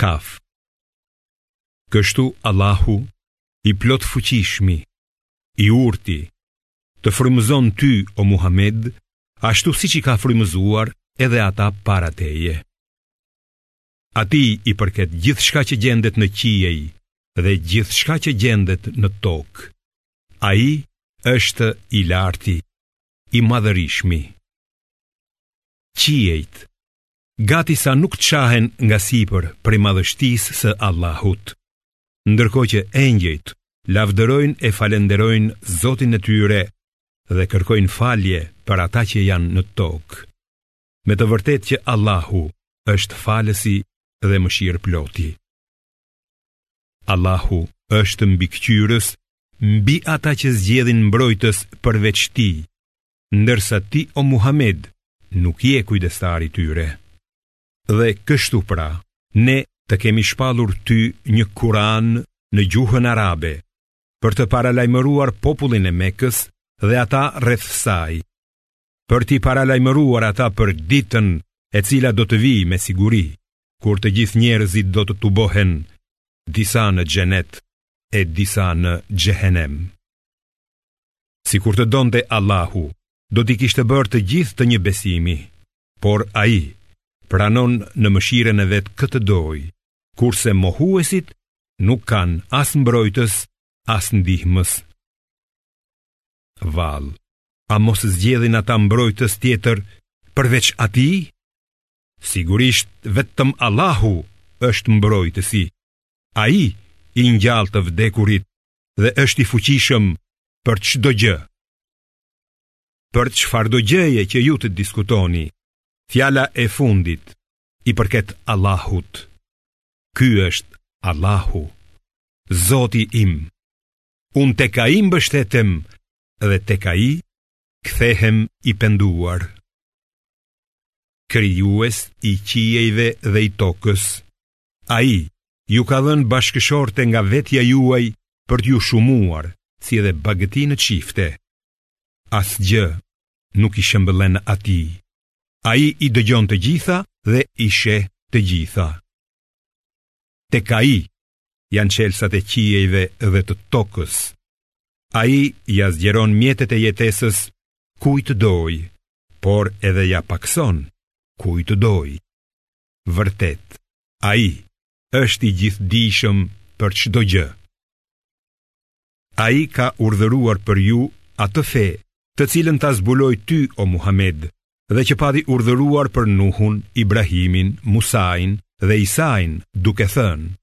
Kaf. Kështu Allahu, i plot fuqishmi, i urti, të frymëzon ty, o Muhammed, ashtu siç i ka frymëzuar edhe ata para teje. Atij i përket gjithçka që gjendet në qiej dhe gjithçka që gjendet në tokë. Ai është i larti, i madhërishmi. Qiejt gati sa nuk çahen nga sipër prej madhështisë së Allahut. Ndërkohë që engjëjt lavdërojnë e falënderojnë Zotin e tyre dhe kërkojnë falje për ata që janë në tokë. Me të vërtetë që Allahu është falësi dhe mëshirëploti. Allahu është mbikëqyrës, mbi ata që zgjedhin mbrojtës përveç tij, ndërsa ti o Muhamed nuk je kujdestar i tyre. Dhe kështu pra, ne të kemi shpallur ty një Kur'an në gjuhën arabe, për të paralajmëruar popullin e Mekës dhe ata rreth saj, për t'i paralajmëruar ata për ditën e cila do të vijë me siguri, kur të gjithë njerëzit do të tubohen disa në xhenet e disa në xhehenem. Sikur të donte Allahu, do t'i kishte bërë të gjithë të një besimi, por ai pranon në mëshirën e vet kë të dojë, kurse mohuesit nuk kanë as mbrojtës, as ndihmës. Vallë, a mos zgjedhin ata mbrojtës tjetër përveç atij? Sigurisht vetëm Allahu është mbrojtësi, ai i ngjall të vdekurit dhe është i fuqishëm për çdo gjë. Për çfarëdo gjëje që ju të diskutoni, fjala e fundit i përket Allahut. Ky është Allahu, Zoti im. Unë tek ai mbështetem dhe tek ai kthehem i penduar. Krijues i qiejve dhe i tokës, Ai ju ka dhënë bashkëshorte nga vetja juaj për t'ju shumuar, si edhe bagëti në çifte. Asgjë nuk i shëmbëllen atij. Ai i dëgjon të gjitha dhe i sheh të gjitha. Tek ai janë çelësat e qiejve dhe të tokës. Ai ia zgjeron mjetet e jetesës kujt të dojë, por edhe ia pakëson kujt të dojë. Vërtet, Ai është i gjithdijshëm për çdo gjë. Ai ka urdhëruar për ju atë fe, të cilën ta zbuloi ty, o Muhamed, dhe që pati urdhëruar për Nuhun, Ibrahimin, Musain dhe Isain, duke thënë: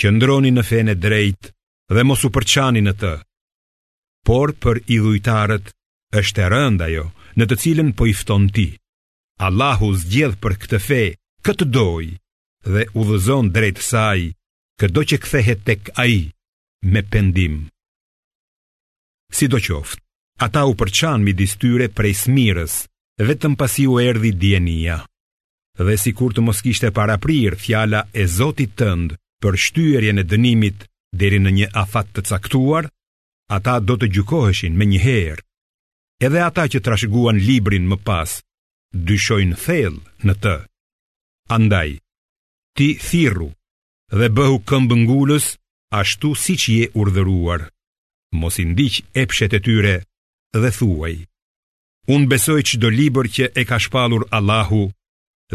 Qëndroni në fenë e drejtë dhe mos u përçani në të. Por për idhujtarët është e rëndë ajo, në të cilën po i fton ti. Allahu zgjedh për këtë fe kë të dojë dhe udhëzon drejt saj këdo që kthehet tek ai me pendim. Sidoqoftë, ata u përçanë midis tyre prej smirës, vetëm pasi u erdhi dijenia. Dhe sikur të mos kishte paraprirë fjala e Zotit tënd për shtyrjen e dënimit deri në një afat të caktuar, ata do të gjykoheshin menjëherë. Edhe ata që trashëguan librin më pas, dyshojnë thellë në të. Andaj, ti thirr dhe bëhu këmbëngulës ashtu siç je urdhëruar. Mos i ndiq epshet e tyre dhe thuaj. Unë besoj çdo libër që e ka shpallur Allahu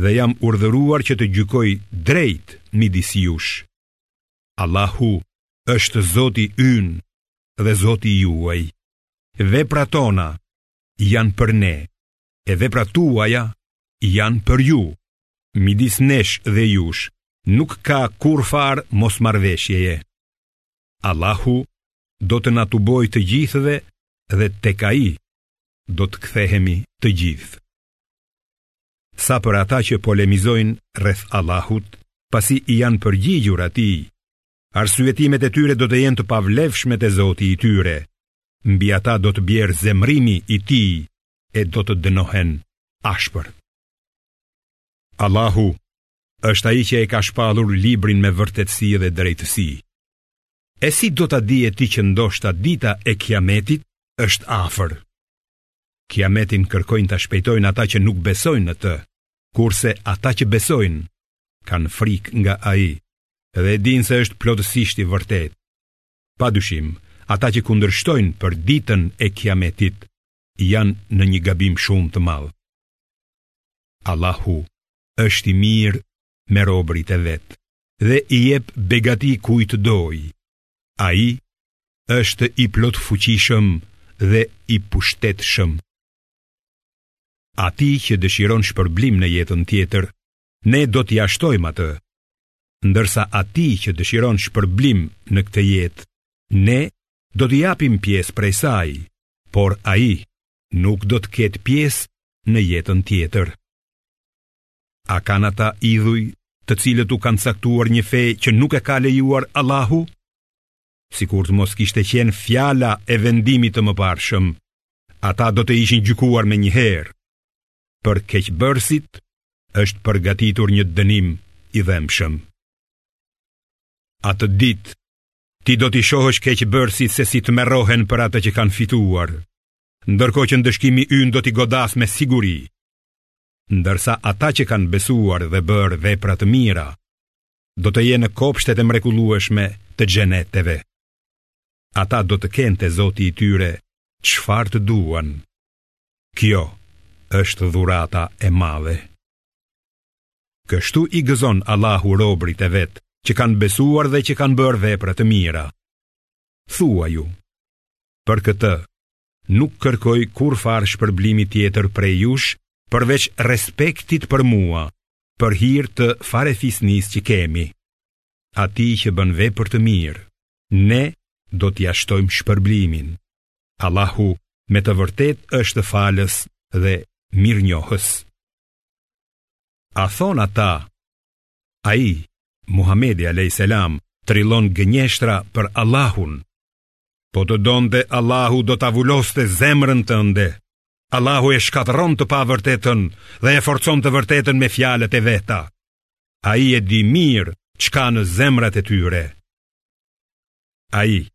dhe jam urdhëruar që të gjykoj drejt midis jush. Allahu është Zoti ynë dhe Zoti juaj. Veprat tona janë për ne, e veprat tuaja janë për ju. Midis nesh dhe jush nuk ka kurrfarë mosmarrëveshjeje. Allahu do të na tubojë të gjithëve dhe tek Ai do të kthehemi të gjithë. Sa për ata që polemizojnë rreth Allahut, pasi i janë përgjigjur atij, arsyetimet e tyre do të jenë të pavlefshme te Zoti i tyre. Mbi ata do të bjerë zemërimi i tij e do të dënohen ashpër. Allahu është ai që e ka shpallur librin me vërtetësi dhe drejtësi. E si do ta dish ti që ndoshta dita e Kiametit është afër? Kiametin kërkojnë ta shpejtojnë ata që nuk besojnë në të, kurse ata që besojnë kanë frikë nga ai dhe e dinë se është plotësisht i vërtetë. Pa dyshim, ata që kundërshtojnë për ditën e Kiametit janë në një gabim shumë të madh. Allahu është i mirë me robërit e vet dhe i jep begati kujt të dojë. Ai është i plotfuqishëm dhe i pushtetshëm. Atij që dëshiron shpërblim në jetën tjetër, ne do t'ia shtojmë atë, ndërsa atij që dëshiron shpërblim në këtë jetë, ne do t'i japim pjesë prej saj, por ai nuk do të ketë pjesë në jetën tjetër. A kanë ata idhuj të cilët u kanë caktuar një fe që nuk e ka lejuar Allahu? Sikur të mos kishte qenë fjala e vendimit të mëparshëm, ata do të ishin gjykuar menjëherë. Për keqbërësit është përgatitur një dënim i dhembshëm. Atë ditë, ti do t'i shohësh keqbërësit se si tmerrohen për atë që kanë fituar, ndërkohë që ndëshkimi ynë do t'i godasë me siguri. ndërsa ata që kanë besuar dhe bërë vepra të mira, do të jenë në kopshtet e mrekullueshme të xheneteve. Ata do të kenë te Zoti i tyre çfarë të duan. Kjo është dhurata e madhe. Kështu i gëzon Allahu robërit e vet që kanë besuar dhe që kanë bërë vepra të mira. Thuaju, për këtë nuk kërkoj kurrfarë shpërblimi tjetër prej jush përveç respektit për mua, për hir të farefisnisë që kemi. Atij që bën vepër të mirë, ne do t'ia shtojmë shpërblimin. Allahu me të vërtetë është Falës dhe Mirënjohës. A thonë ata, ai Muhamedi alejhi selam trillon gënjeshtra për Allahun, Po të donte Allahu do ta vuloste zemrën tënde. Allahu e shkatërron të pavërtetën dhe e forcon të vërtetën me fjalët e veta. Ai e di mirë ç'ka në zemrat e tyre. Ai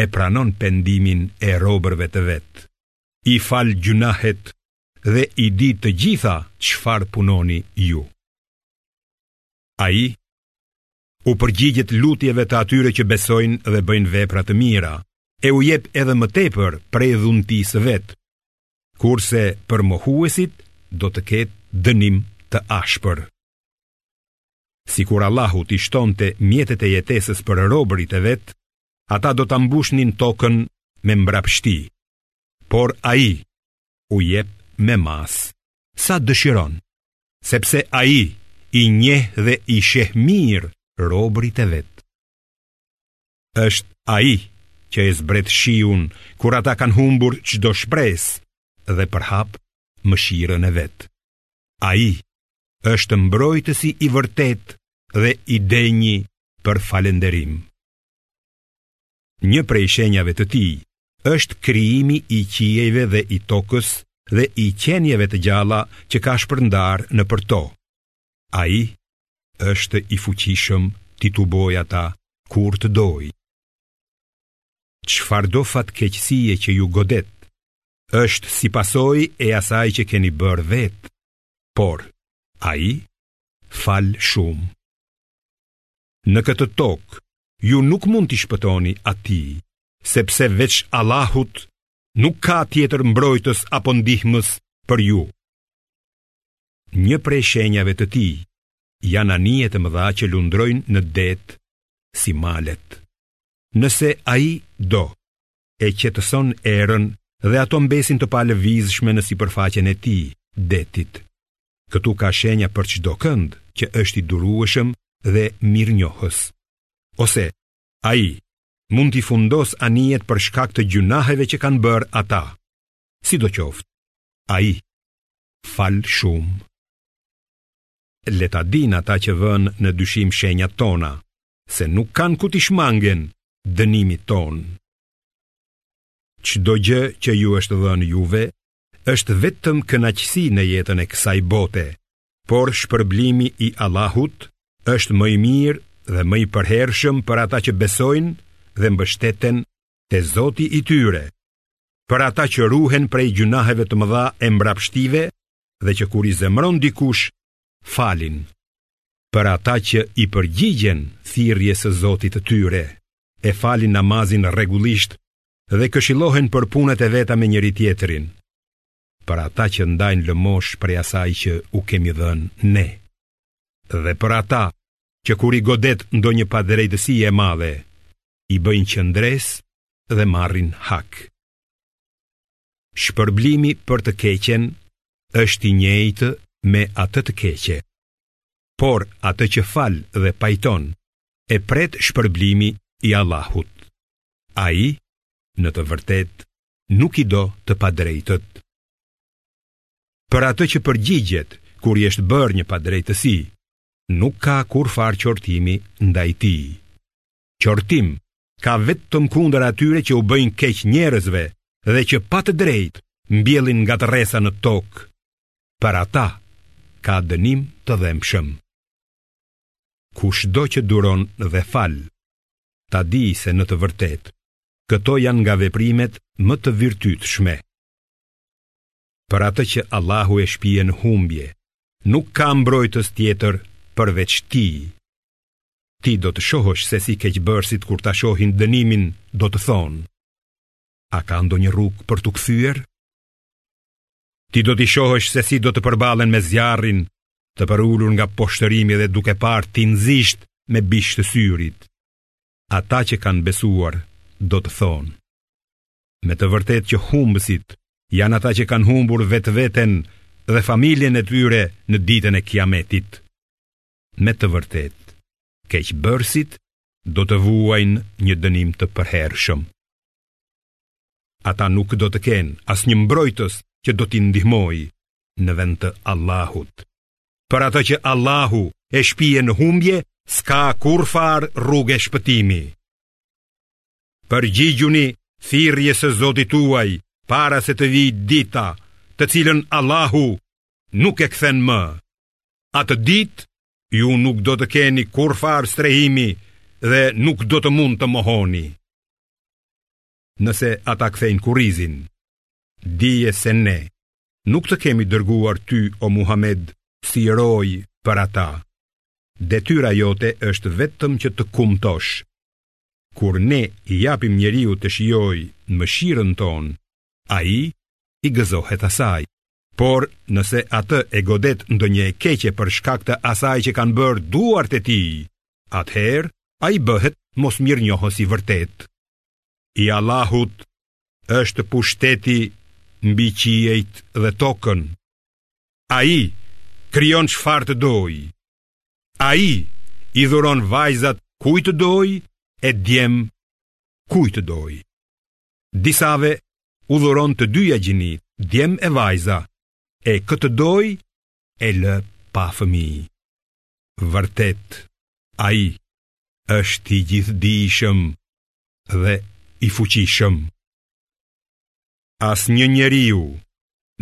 e pranon pendimin e robërve të vet. I fal gjynahet dhe i di të gjitha çfarë punoni ju. Ai u përgjigjet lutjeve të atyre që besojnë dhe bëjnë vepra të mira, e u jep edhe më tepër prej dhuntisë së vet. Kurse për mohuesit do të ketë dënim të ashpër. Sikur Allahu t'i shtonte mjetet e jetesës për robërit e vet, ata do ta mbushnin tokën me mbrapshti. por ai u jep me masë sa dëshiron, sepse ai i njeh dhe i sheh mirë robërit e vet. Është ai që e zbret shiun kur ata kanë humbur çdo shpresë dhe përhap mëshirën e vet. Ai është mbrojtësi i vërtetë dhe i denjë për falënderim. Një prej shenjave të tij është krijimi i qiejve dhe i tokës dhe i qenieve të gjalla që ka shpërndarë nëpër to. Ai është i fuqishëm t'i tubojë ata kur të dojë. Çfarëdo fatkeqësie që ju godet, është si pasojë e asaj që keni bërë vetë, por ai fal shumë. Në këtë tokë, ju nuk mund t'i shpëtoni atij, sepse veç Allahut nuk ka tjetër mbrojtës apo ndihmës për ju. Një prej shenjave të tij, janë anijet e mëdha që lundrojnë në det si malet. Nëse ai do, e qetëson erën dhe ato mbesin të palëvizshme në sipërfaqen e tij, detit. Këtu ka shenja për çdo kënd që është i durueshëm dhe mirënjohës. Ose ai mund t'i fundosë anijet për shkak të gjynaheve që kanë bërë ata. Sidoqoftë, ai fal shumë. Le ta dinë ata që vënë në dyshim shenjat tona, se nuk kanë ku t'i shmangen dënimit tonë. Çdo gjë që ju është dhënë juve është vetëm kënaqësi në jetën e kësaj bote, por shpërblimi i Allahut është më i mirë dhe më i përhershëm për ata që besojnë dhe mbështeten te Zoti i tyre. Për ata që ruhen prej gjynaheve të mëdha e mbrapshtive, dhe që kur i zemron dikush, falin. Për ata që i përgjigjen thirrjes së Zotit të tyre, e falin namazin rregullisht dhe këshillohen për punët e veta me njëri-tjetrin. Për ata që ndajnë lëmoshë prej asaj që u kemi dhënë ne. Dhe për ata që kur i godet ndonjë padrejtësi e madhe, i bëjnë qëndresë dhe marrin hak. Shpërblimi për të keqen është i njëjtë me atë të keqe. Por atë që fal dhe pajton e pret shpërblimi i Allahut. Ai në të vërtetë nuk i do të padrejtët. Për atë që përgjigjet kur i është bërë një padrejtësi, nuk ka kurrfarë qortimi ndaj tij. qortim, ka vetëm kundër atyre që u bëjnë keq njerëzve dhe që pa të drejtë mbjellin ngatërresa në tokë. Për ata ka dënim të dhembshëm. Kushdo që duron dhe fal, ta dijë se në të vërtetë, këto janë nga veprimet më të virtytshme. Për atë që Allahu e shpije në humbje, nuk ka mbrojtës tjetër përveç tij. Ti do të shohësh se si keqbërësit kur ta shohin dënimin do të thonë. A ka ndonjë rrugë për t'u kthyer? Ti do t'i shohësh se si do të përballen me zjarrin të përulur nga poshtërimi dhe duke parë tinëzisht me bisht të syrit. ata që kanë besuar do të thonë, Me të vërtetë që humbësit janë ata që kanë humbur vetveten dhe familjen e tyre në ditën e Kiametit. Me të vërtetë, keqbërësit do të vuajnë një dënim të përhershëm. Ata nuk do të kenë asnjë mbrojtës që do t'i ndihmojë në vend të Allahut. Për atë që Allahu e shpije në humbje, s'ka kurrfarë rruge shpëtimi. Përgjigjuni thirrjes së zotit tuaj para se të vijë dita, të cilën Allahu nuk e kthen më. Atë ditë ju nuk do të keni kurrfarë strehimi dhe nuk do të mund të mohoni. Nëse ata kthejnë kurrizin, dije se ne nuk të kemi dërguar ty o Muhamed si rojë për ata. Detyra jote është vetëm që të kumtosh Kur ne i japim njeriut të shijojë mëshirën tonë, ai i gëzohet asaj. Por nëse atë e godet ndonjë e keqe për shkak të asaj që kanë bërë duart e tij, atëherë ai bëhet mosmirënjohës i vërtetë. I Allahut është pushteti mbi qiejt dhe tokën. Ai krijon çfarë të dojë, Ai i dhuron vajza kujt të dojë e djem kujt të dojë. Disave u dhuron të dyja gjinitë, djem e vajza, e kë të dojë e lë pa fëmijë. Vërtet, ai është i gjithëdijshëm dhe i fuqishëm. Asnjë njeriu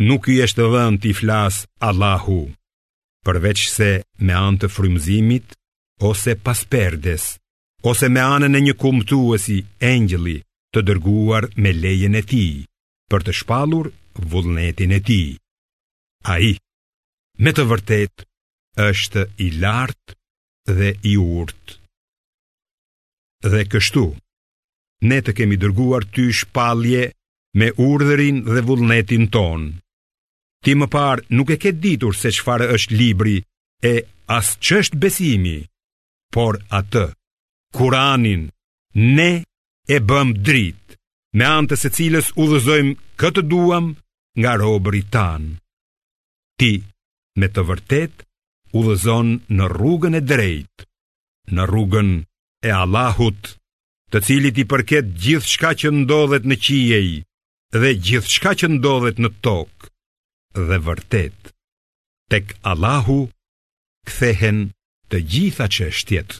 nuk i është dhënë t'i flasë Allahu, përveçse me anë të frymëzimit ose pas perdes, ose me anën e një kumtuesi engjëlli të dërguar me lejen e tij, për të shpallur vullnetin e tij. Ai, me të vërtetë, është i lartë dhe i urtë. Dhe kështu, ne të kemi dërguar ty shpallje me urdhërin dhe vullnetin tonë. Ti më parë nuk e ke ditur se çfarë është libri e as ç'është besimi, por atë, Kur'anin, ne e bëmë dritë, me anë të së cilës udhëzojmë kë të duam nga robërit tanë. Ti me të vërtetë udhëzon në rrugën e drejtë, në rrugën e Allahut, të cilit i përket gjithçka që ndodhet në qiej dhe gjithçka që ndodhet në tokë dhe vërtet, tek Allahu kthehen të gjitha çështjet.